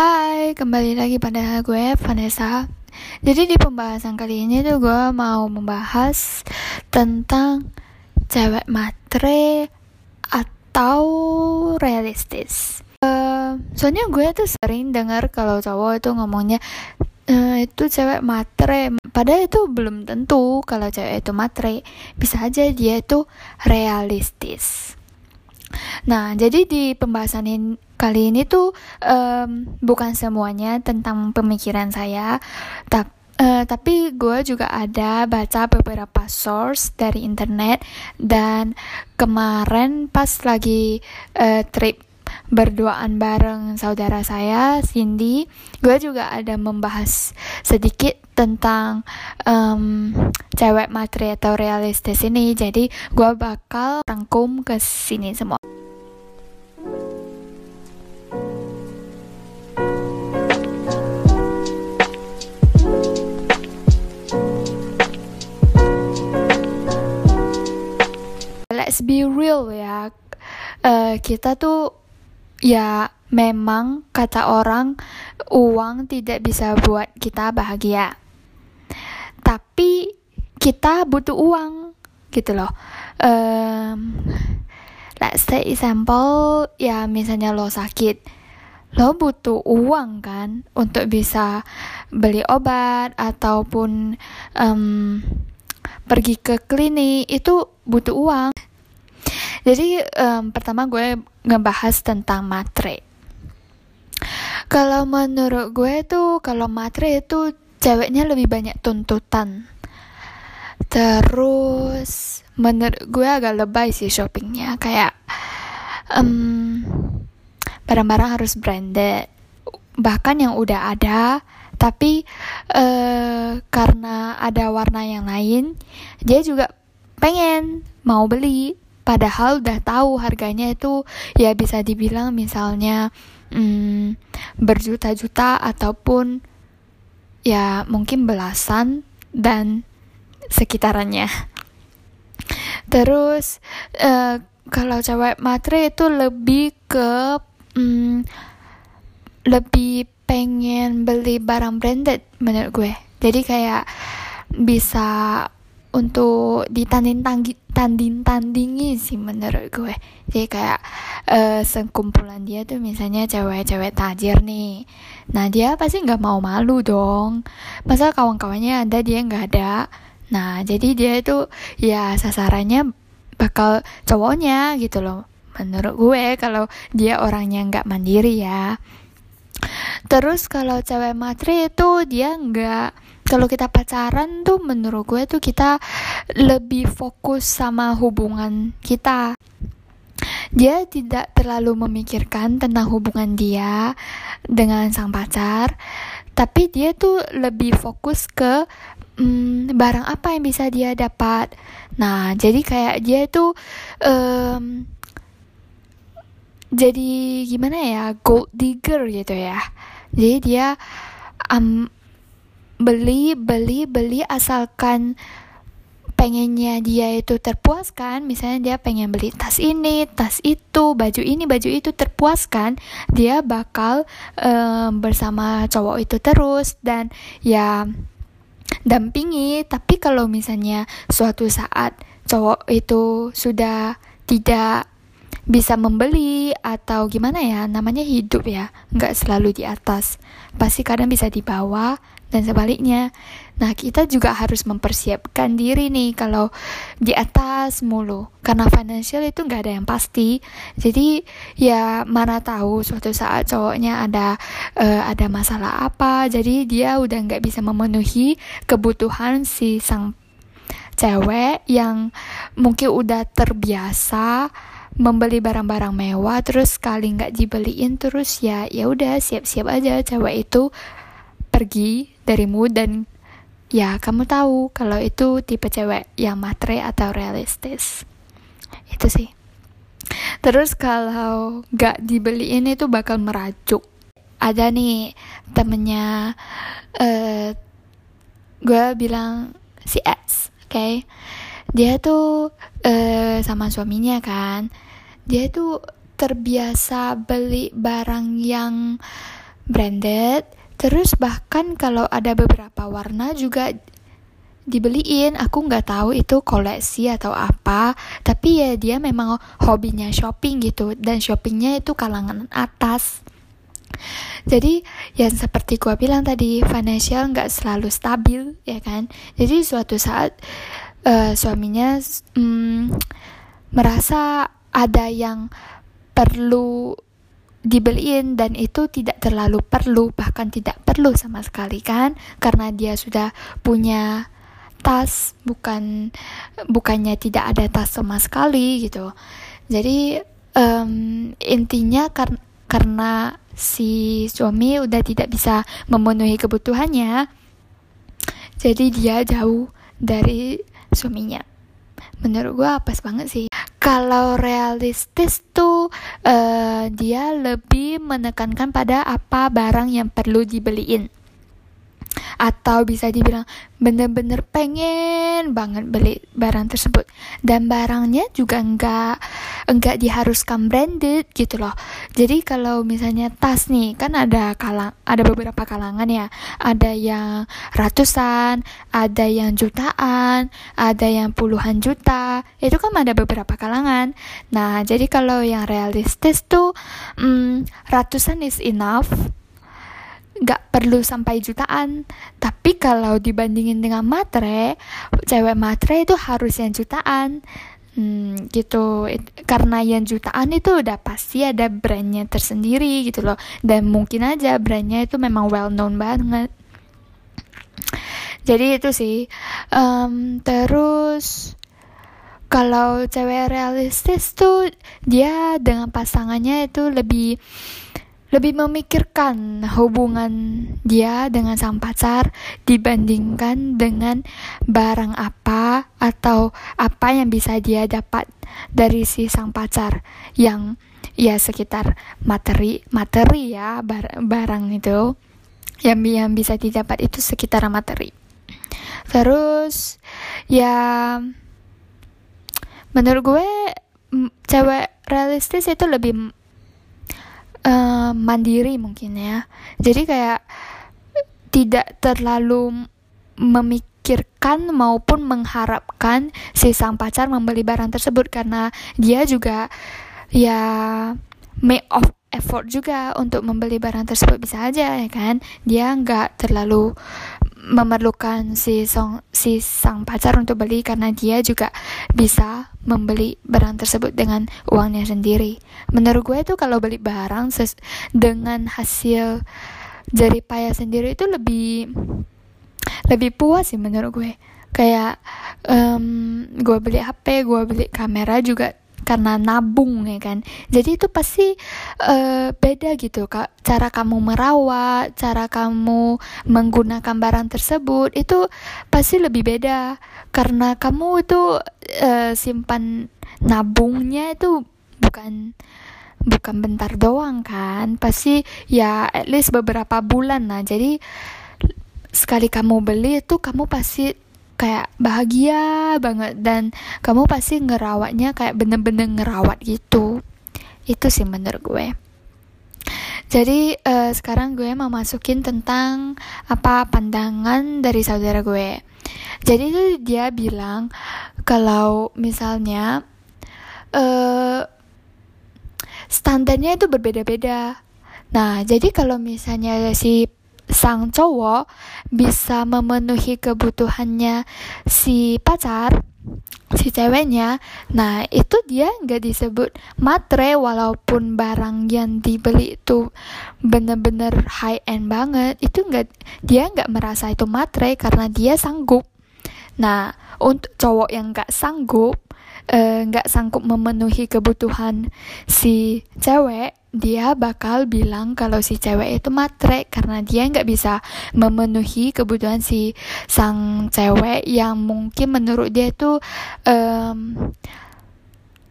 Hai, kembali lagi pada gue Vanessa. Jadi di pembahasan kali ini tuh gue mau membahas tentang cewek matre atau realistis. Uh, soalnya gue tuh sering dengar kalau cowok itu ngomongnya uh, itu cewek matre. Padahal itu belum tentu kalau cewek itu matre. Bisa aja dia itu realistis. Nah, jadi di pembahasan ini, kali ini tuh um, bukan semuanya tentang pemikiran saya, tapi Uh, tapi gue juga ada baca beberapa source dari internet dan kemarin pas lagi uh, trip berduaan bareng saudara saya Cindy, gue juga ada membahas sedikit tentang um, cewek materi atau realistis ini. Jadi gue bakal rangkum ke sini semua. Be real ya. Uh, kita tuh ya memang kata orang uang tidak bisa buat kita bahagia. Tapi kita butuh uang gitu loh. Um, let's say example ya misalnya lo sakit. Lo butuh uang kan untuk bisa beli obat ataupun um, pergi ke klinik itu butuh uang jadi um, pertama gue ngebahas tentang matre. Kalau menurut gue tuh kalau matre itu ceweknya lebih banyak tuntutan. Terus menurut gue agak lebay sih shoppingnya kayak um, barang-barang harus branded. Bahkan yang udah ada tapi uh, karena ada warna yang lain dia juga pengen mau beli padahal udah tahu harganya itu ya bisa dibilang misalnya hmm, berjuta-juta ataupun ya mungkin belasan dan sekitarannya. Terus uh, kalau cewek matre itu lebih ke um, lebih pengen beli barang branded menurut gue. Jadi kayak bisa untuk ditanding tanding tandingi sih menurut gue. Jadi kayak uh, sekumpulan dia tuh misalnya cewek-cewek tajir nih. Nah dia pasti nggak mau malu dong. Masa kawan-kawannya ada dia nggak ada. Nah jadi dia itu ya sasarannya bakal cowoknya gitu loh menurut gue. Kalau dia orangnya nggak mandiri ya. Terus kalau cewek matri itu dia nggak kalau kita pacaran tuh menurut gue tuh kita lebih fokus sama hubungan kita. Dia tidak terlalu memikirkan tentang hubungan dia dengan sang pacar tapi dia tuh lebih fokus ke hmm, barang apa yang bisa dia dapat. Nah jadi kayak dia tuh um, jadi gimana ya gold digger gitu ya. Jadi dia um, beli beli beli asalkan pengennya dia itu terpuaskan. Misalnya dia pengen beli tas ini tas itu baju ini baju itu terpuaskan dia bakal um, bersama cowok itu terus dan ya dampingi. Tapi kalau misalnya suatu saat cowok itu sudah tidak bisa membeli atau gimana ya namanya hidup ya nggak selalu di atas pasti kadang bisa di bawah dan sebaliknya. Nah, kita juga harus mempersiapkan diri nih kalau di atas mulu. Karena financial itu nggak ada yang pasti. Jadi, ya mana tahu suatu saat cowoknya ada uh, ada masalah apa. Jadi, dia udah nggak bisa memenuhi kebutuhan si sang cewek yang mungkin udah terbiasa membeli barang-barang mewah terus sekali nggak dibeliin terus ya ya udah siap-siap aja cewek itu pergi darimu dan ya kamu tahu kalau itu tipe cewek yang matre atau realistis. Itu sih. Terus kalau gak dibeliin itu bakal merajuk. Ada nih temennya uh, gue bilang si X oke? Okay? dia tuh uh, sama suaminya kan. Dia tuh terbiasa beli barang yang branded terus bahkan kalau ada beberapa warna juga dibeliin. Aku nggak tahu itu koleksi atau apa tapi ya dia memang hobinya shopping gitu dan shoppingnya itu kalangan atas. Jadi yang seperti gua bilang tadi financial nggak selalu stabil ya kan? Jadi suatu saat uh, suaminya um, merasa ada yang perlu dibeliin dan itu tidak terlalu perlu bahkan tidak perlu sama sekali kan? Karena dia sudah punya tas bukan bukannya tidak ada tas sama sekali gitu. Jadi um, intinya kar karena si suami udah tidak bisa memenuhi kebutuhannya jadi dia jauh dari suaminya. Menurut gue pas banget sih kalau realistis tuh uh, dia lebih menekankan pada apa barang yang perlu dibeliin atau bisa dibilang bener-bener pengen banget beli barang tersebut. Dan barangnya juga enggak enggak diharuskan branded gitu loh. Jadi kalau misalnya tas nih kan ada kalang ada beberapa kalangan ya. Ada yang ratusan ada yang jutaan ada yang puluhan juta. Itu kan ada beberapa kalangan. Nah jadi kalau yang realistis tuh hmm, ratusan is enough nggak perlu sampai jutaan. Tapi kalau dibandingin dengan matre cewek matre itu harus yang jutaan. Hmm, gitu. It, karena yang jutaan itu udah pasti ada brandnya tersendiri gitu loh. Dan mungkin aja brandnya itu memang well known banget. Jadi itu sih. Um, terus kalau cewek realistis tuh dia dengan pasangannya itu lebih lebih memikirkan hubungan dia dengan sang pacar dibandingkan dengan barang apa atau apa yang bisa dia dapat dari si sang pacar yang ya sekitar materi materi ya bar, barang itu. Yang yang bisa didapat itu sekitar materi. Terus ya menurut gue cewek realistis itu lebih uh, mandiri mungkin ya. Jadi kayak tidak terlalu memikirkan maupun mengharapkan si sang pacar membeli barang tersebut karena dia juga ya make of effort juga untuk membeli barang tersebut. Bisa aja ya kan? Dia nggak terlalu memerlukan si song si sang pacar untuk beli karena dia juga bisa membeli barang tersebut dengan uangnya sendiri. Menurut gue itu kalau beli barang ses dengan hasil dari payah sendiri itu lebih lebih puas sih menurut gue. Kayak um, gue beli HP, gue beli kamera juga karena nabung ya kan? Jadi itu pasti uh, beda gitu kak. Cara kamu merawat cara kamu menggunakan barang tersebut itu pasti lebih beda. Karena kamu itu uh, simpan nabungnya itu bukan bukan bentar doang kan? Pasti ya at least beberapa bulan lah. Jadi sekali kamu beli itu kamu pasti kayak bahagia banget dan kamu pasti ngerawatnya kayak bener-bener ngerawat gitu. Itu sih menurut gue. Jadi uh, sekarang gue mau masukin tentang apa pandangan dari saudara gue. Jadi itu dia bilang kalau misalnya uh, standarnya itu berbeda-beda. Nah jadi kalau misalnya si sang cowok bisa memenuhi kebutuhannya si pacar si ceweknya. Nah itu dia nggak disebut matre walaupun barang yang dibeli itu bener-bener high end banget. Itu nggak dia nggak merasa itu matre karena dia sanggup. Nah untuk cowok yang nggak sanggup nggak uh, sanggup memenuhi kebutuhan si cewek dia bakal bilang kalau si cewek itu matre karena dia nggak bisa memenuhi kebutuhan si sang cewek yang mungkin menurut dia itu um,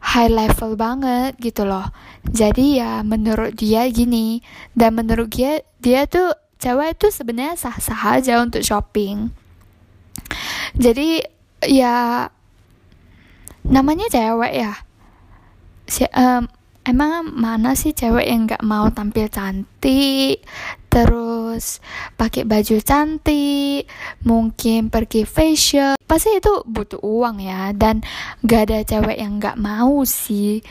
high level banget gitu loh. Jadi ya menurut dia gini dan menurut dia dia tuh cewek itu sebenarnya sah-sah aja untuk shopping. Jadi ya namanya cewek ya si, um, emang mana sih cewek yang gak mau tampil cantik terus pakai baju cantik, mungkin pergi facial, pasti itu butuh uang ya, dan gak ada cewek yang gak mau sih.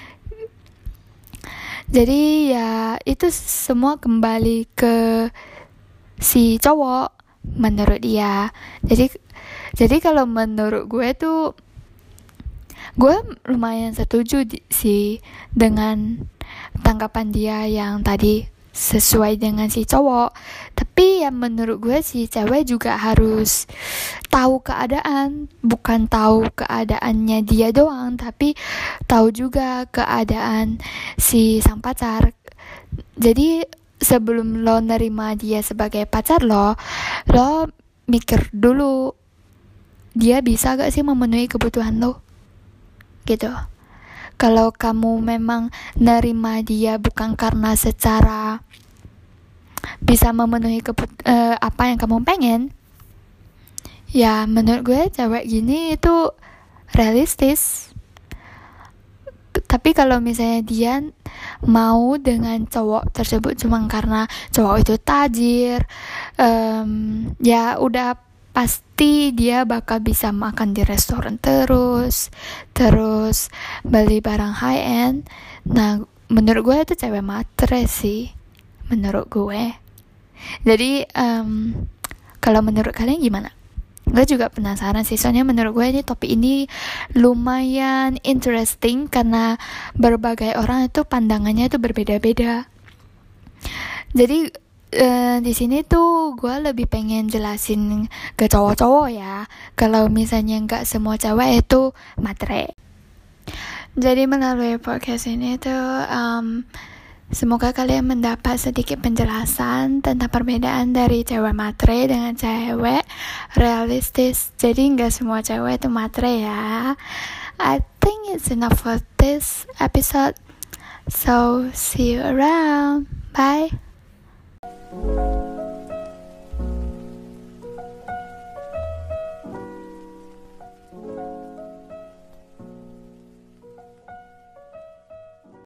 Jadi ya itu semua kembali ke si cowok menurut dia. Jadi jadi kalau menurut gue tuh gue lumayan setuju sih dengan tanggapan dia yang tadi sesuai dengan si cowok. Tapi ya menurut gue si cewek juga harus tahu keadaan bukan tahu keadaannya dia doang tapi tahu juga keadaan si sang pacar. Jadi sebelum lo nerima dia sebagai pacar lo lo mikir dulu dia bisa gak sih memenuhi kebutuhan lo gitu. Kalau kamu memang nerima dia bukan karena secara bisa memenuhi kebut uh, apa yang kamu pengen ya menurut gue cewek gini itu realistis. Tapi kalau misalnya dia mau dengan cowok tersebut cuma karena cowok itu tajir um, ya udah pasti dia bakal bisa makan di restoran terus terus beli barang high end. Nah menurut gue itu cewek matre sih menurut gue. Jadi um, kalau menurut kalian gimana? Gue juga penasaran sih soalnya menurut gue ini topik ini lumayan interesting karena berbagai orang itu pandangannya itu berbeda-beda. Jadi uh, di sini tuh gue lebih pengen jelasin ke cowok-cowok ya. Kalau misalnya nggak semua cewek itu matre. Jadi melalui podcast ini tuh um, semoga kalian mendapat sedikit penjelasan tentang perbedaan dari cewek matre dengan cewek realistis. Jadi nggak semua cewek itu matre ya. I think it's enough for this episode. So see you around. Bye Thank you.